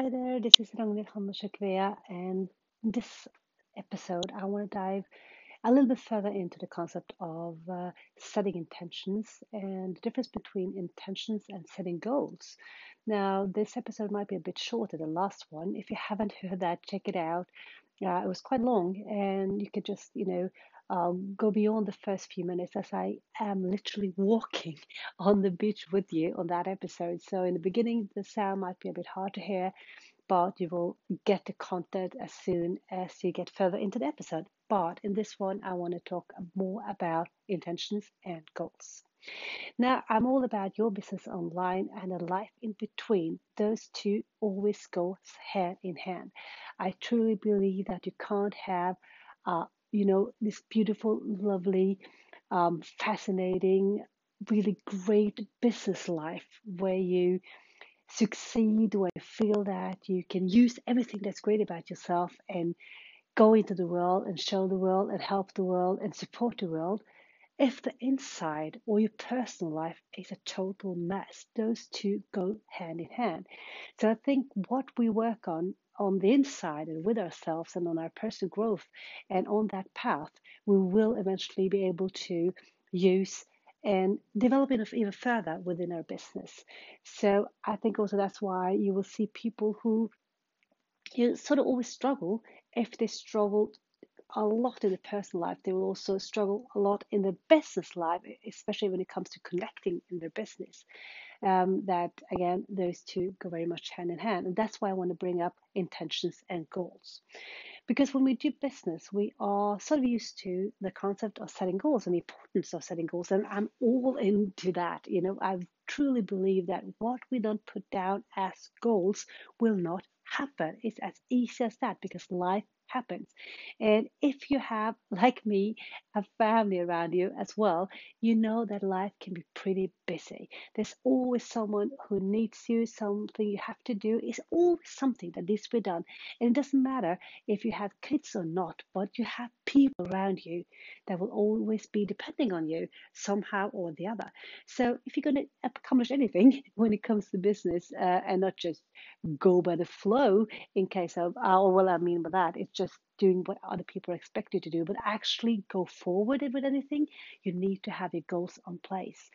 Hi there, this is Ragnhild Handershekvea, and in this episode, I want to dive a little bit further into the concept of uh, setting intentions and the difference between intentions and setting goals. Now, this episode might be a bit shorter than the last one. If you haven't heard that, check it out. Uh, it was quite long, and you could just, you know, um, go beyond the first few minutes as I am literally walking on the beach with you on that episode. So, in the beginning, the sound might be a bit hard to hear, but you will get the content as soon as you get further into the episode. But in this one, I want to talk more about intentions and goals. Now, I'm all about your business online and a life in between. Those two always go hand in hand. I truly believe that you can't have uh, you know, this beautiful, lovely, um, fascinating, really great business life where you succeed, where you feel that you can use everything that's great about yourself and go into the world and show the world and help the world and support the world. If the inside or your personal life is a total mess, those two go hand in hand. So I think what we work on on the inside and with ourselves and on our personal growth and on that path, we will eventually be able to use and develop it even further within our business. So I think also that's why you will see people who you sort of always struggle if they struggle a lot in the personal life, they will also struggle a lot in the business life, especially when it comes to connecting in their business um, that again, those two go very much hand in hand. And that's why I want to bring up intentions and goals. Because when we do business, we are sort of used to the concept of setting goals and the importance of setting goals. And I'm all into that. You know, I truly believe that what we don't put down as goals will not happen. It's as easy as that because life happens. And if you have, like me, a family around you as well, you know that life can be pretty busy. There's always someone who needs you, something you have to do. It's always something that needs to be done. And it doesn't matter if you have kids or not, but you have people around you that will always be depending on you somehow or the other. So if you're going to accomplish anything when it comes to business uh, and not just go by the flow in case of, oh, well, I mean by that, it's just doing what other people expect you to do, but actually go forward with anything, you need to have your goals on place.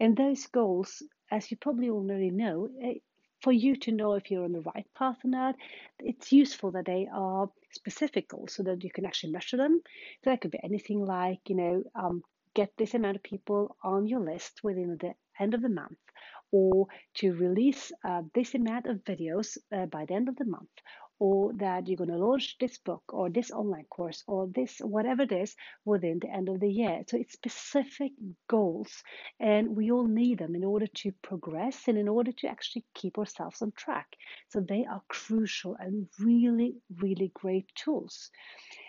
And those goals, as you probably already know, eh, for you to know if you're on the right path or not, it's useful that they are specific goals so that you can actually measure them. So that could be anything like, you know, um, get this amount of people on your list within the end of the month, or to release uh, this amount of videos uh, by the end of the month, or that you're going to launch this book or this online course or this whatever it is within the end of the year. So it's specific goals, and we all need them in order to progress and in order to actually keep ourselves on track. So they are crucial and really, really great tools.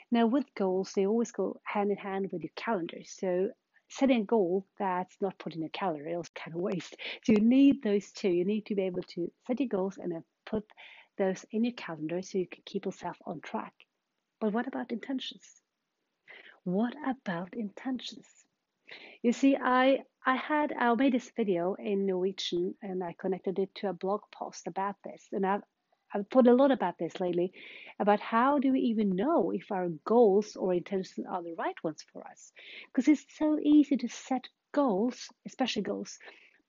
Now, with goals, they always go hand in hand with your calendar. So setting a goal that's not put in a calendar is kind of waste. So you need those two. You need to be able to set your goals and then put those in your calendar so you can keep yourself on track. But what about intentions? What about intentions? You see, I I had I made this video in Norwegian and I connected it to a blog post about this, and I've I've thought a lot about this lately, about how do we even know if our goals or intentions are the right ones for us? Because it's so easy to set goals, especially goals,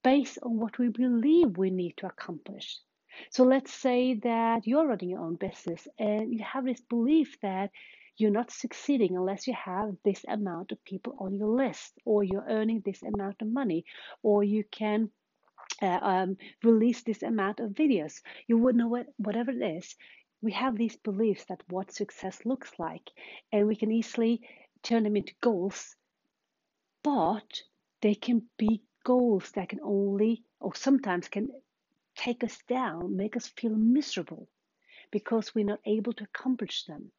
based on what we believe we need to accomplish. So let's say that you're running your own business and you have this belief that you're not succeeding unless you have this amount of people on your list, or you're earning this amount of money, or you can uh, um, release this amount of videos. You would know what, whatever it is. We have these beliefs that what success looks like, and we can easily turn them into goals, but they can be goals that can only, or sometimes can take us down, make us feel miserable because we're not able to accomplish them.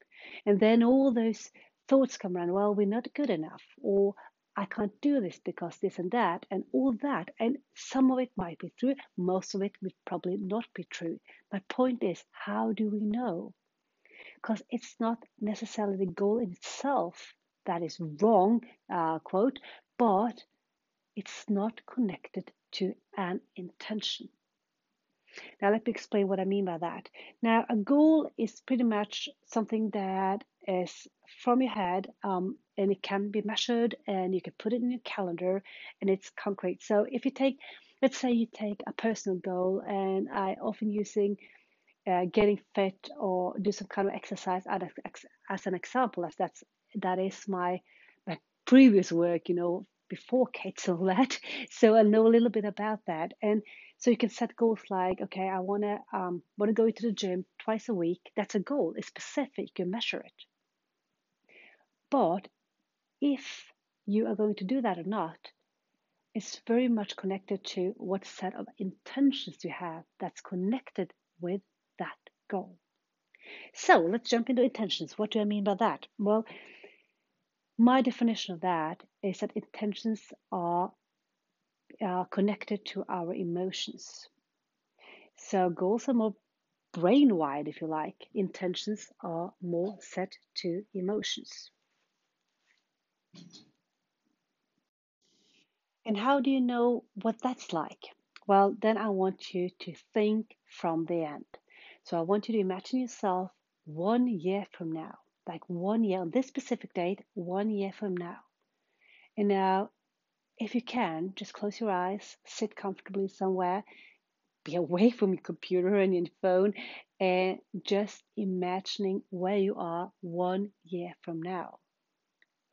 And then all those thoughts come around, well, we're not good enough, or I can't do this because this and that, and all that. And some of it might be true, most of it would probably not be true. My point is, how do we know? Because it's not necessarily the goal in itself that is wrong, uh, quote, but it's not connected to an intention. Now, let me explain what I mean by that. Now, a goal is pretty much something that is from your head um, and it can be measured and you can put it in your calendar and it's concrete. So, if you take, let's say you take a personal goal, and I often using uh, getting fit or do some kind of exercise as, as an example, as that's that is my my previous work, you know, before kids all that. So I know a little bit about that, and so you can set goals like, okay, I wanna um, wanna go to the gym twice a week. That's a goal. It's specific. You can measure it. But if you are going to do that or not, it's very much connected to what set of intentions you have that's connected with that goal. So let's jump into intentions. What do I mean by that? Well, my definition of that is that intentions are uh, connected to our emotions. So goals are more brain wide, if you like. Intentions are more set to emotions. And how do you know what that's like? Well, then I want you to think from the end. So I want you to imagine yourself one year from now, like one year on this specific date, one year from now. And now, if you can, just close your eyes, sit comfortably somewhere, be away from your computer and your phone, and just imagining where you are one year from now.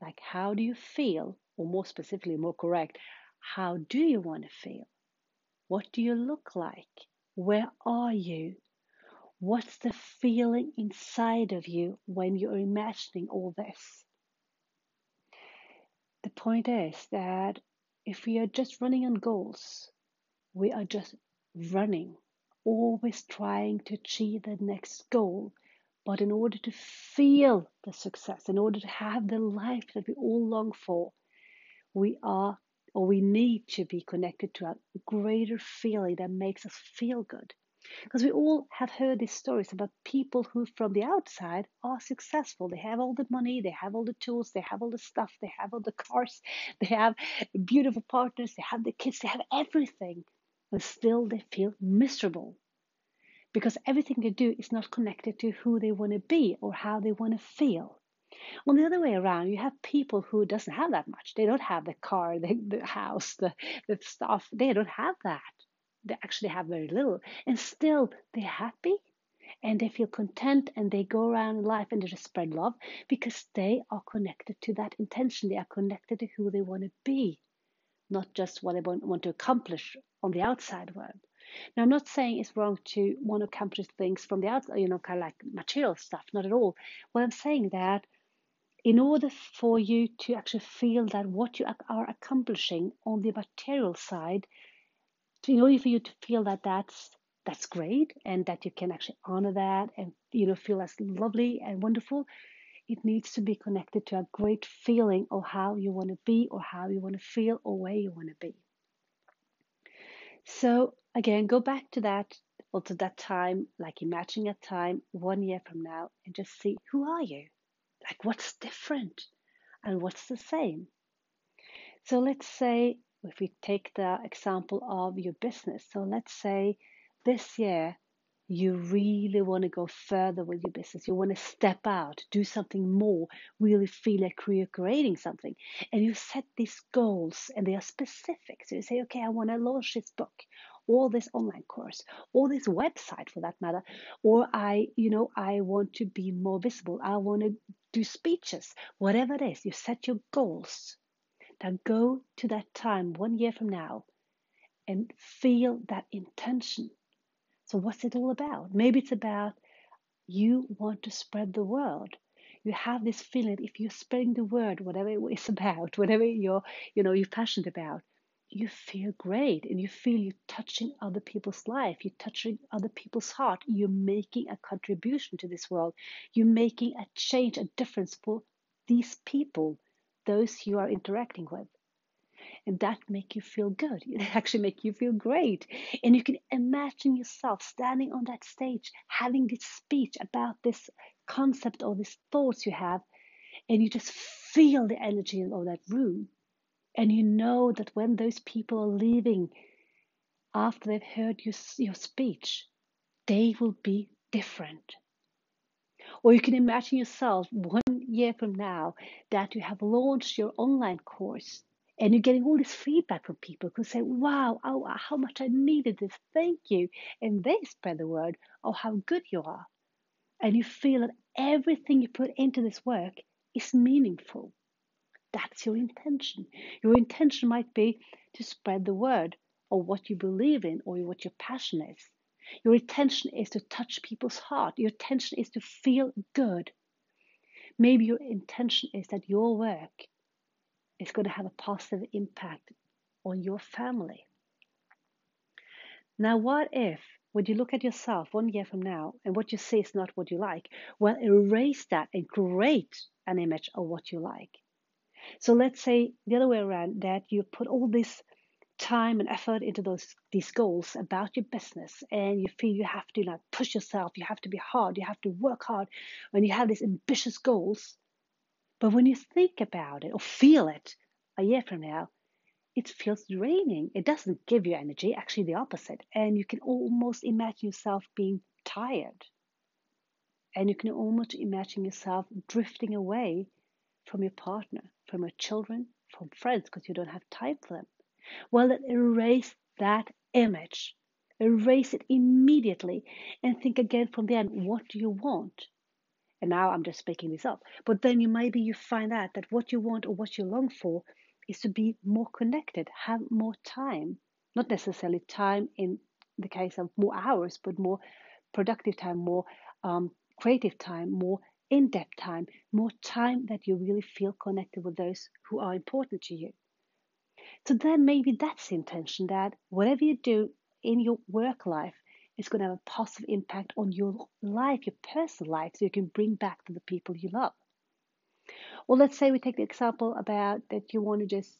Like, how do you feel? Or more specifically, more correct, how do you want to feel? What do you look like? Where are you? What's the feeling inside of you when you're imagining all this? The point is that if we are just running on goals, we are just running, always trying to achieve the next goal. But in order to feel the success, in order to have the life that we all long for, we are or we need to be connected to a greater feeling that makes us feel good. Because we all have heard these stories about people who, from the outside, are successful. They have all the money, they have all the tools, they have all the stuff, they have all the cars, they have beautiful partners, they have the kids, they have everything. But still, they feel miserable. Because everything they do is not connected to who they want to be or how they want to feel. On the other way around, you have people who doesn't have that much. They don't have the car, the, the house, the, the stuff. They don't have that they actually have very little, and still they're happy and they feel content and they go around life and they just spread love because they are connected to that intention. They are connected to who they want to be, not just what they want to accomplish on the outside world. Now, I'm not saying it's wrong to want to accomplish things from the outside, you know, kind of like material stuff, not at all. What I'm saying that in order for you to actually feel that what you are accomplishing on the material side in order for you to feel that that's that's great and that you can actually honor that and you know feel as lovely and wonderful it needs to be connected to a great feeling of how you want to be or how you want to feel or where you want to be. So again go back to that or to that time like imagining a time one year from now and just see who are you? Like what's different and what's the same? So let's say if we take the example of your business, so let's say this year you really want to go further with your business, you want to step out, do something more, really feel like you're creating something, and you set these goals and they are specific. So you say, okay, I want to launch this book, or this online course, or this website for that matter, or I, you know, I want to be more visible, I want to do speeches, whatever it is, you set your goals now go to that time one year from now and feel that intention. So, what's it all about? Maybe it's about you want to spread the word. You have this feeling if you're spreading the word, whatever it is about, whatever you're, you know, you're passionate about, you feel great and you feel you're touching other people's life, you're touching other people's heart, you're making a contribution to this world, you're making a change, a difference for these people those you are interacting with. And that make you feel good. It actually make you feel great. And you can imagine yourself standing on that stage, having this speech about this concept or these thoughts you have, and you just feel the energy of that room. And you know that when those people are leaving, after they've heard your, your speech, they will be different. Or you can imagine yourself one year from now that you have launched your online course and you're getting all this feedback from people who say, Wow, oh, uh, how much I needed this, thank you. And they spread the word of how good you are. And you feel that everything you put into this work is meaningful. That's your intention. Your intention might be to spread the word or what you believe in or what your passion is. Your intention is to touch people's heart. Your intention is to feel good. Maybe your intention is that your work is going to have a positive impact on your family. Now, what if, when you look at yourself one year from now and what you see is not what you like, well, erase that and create an image of what you like. So let's say the other way around that you put all this time and effort into those these goals about your business. And you feel you have to like push yourself. You have to be hard. You have to work hard when you have these ambitious goals. But when you think about it or feel it a year from now it feels draining. It doesn't give you energy. Actually the opposite. And you can almost imagine yourself being tired. And you can almost imagine yourself drifting away from your partner from your children from friends because you don't have time for them well, then erase that image. Erase it immediately and think again from the end what do you want? And now I'm just making this up. But then you maybe you find out that what you want or what you long for is to be more connected, have more time. Not necessarily time in the case of more hours, but more productive time, more um, creative time, more in depth time, more time that you really feel connected with those who are important to you. So then maybe that's the intention that whatever you do in your work life is going to have a positive impact on your life, your personal life, so you can bring back to the people you love. Well, let's say we take the example about that you want to just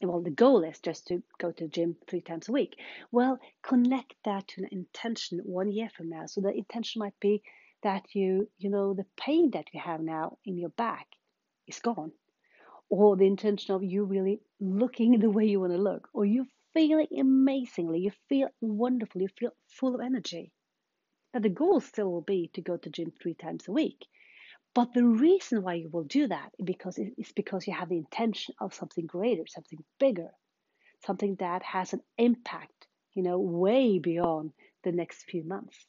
well, the goal is just to go to the gym three times a week. Well, connect that to an intention one year from now. So the intention might be that you, you know, the pain that you have now in your back is gone or the intention of you really looking the way you want to look, or you feeling amazingly, you feel wonderful, you feel full of energy. Now, the goal still will be to go to gym three times a week. But the reason why you will do that is because it's because you have the intention of something greater, something bigger, something that has an impact, you know, way beyond the next few months.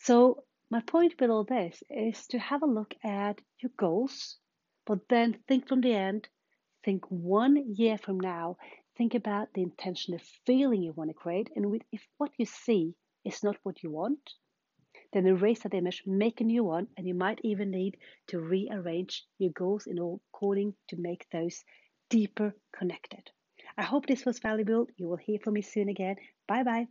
So my point with all this is to have a look at your goals, but then think from the end, think one year from now, think about the intention, the feeling you want to create. And if what you see is not what you want, then erase that image, make a new one, and you might even need to rearrange your goals in according to make those deeper connected. I hope this was valuable. You will hear from me soon again. Bye bye.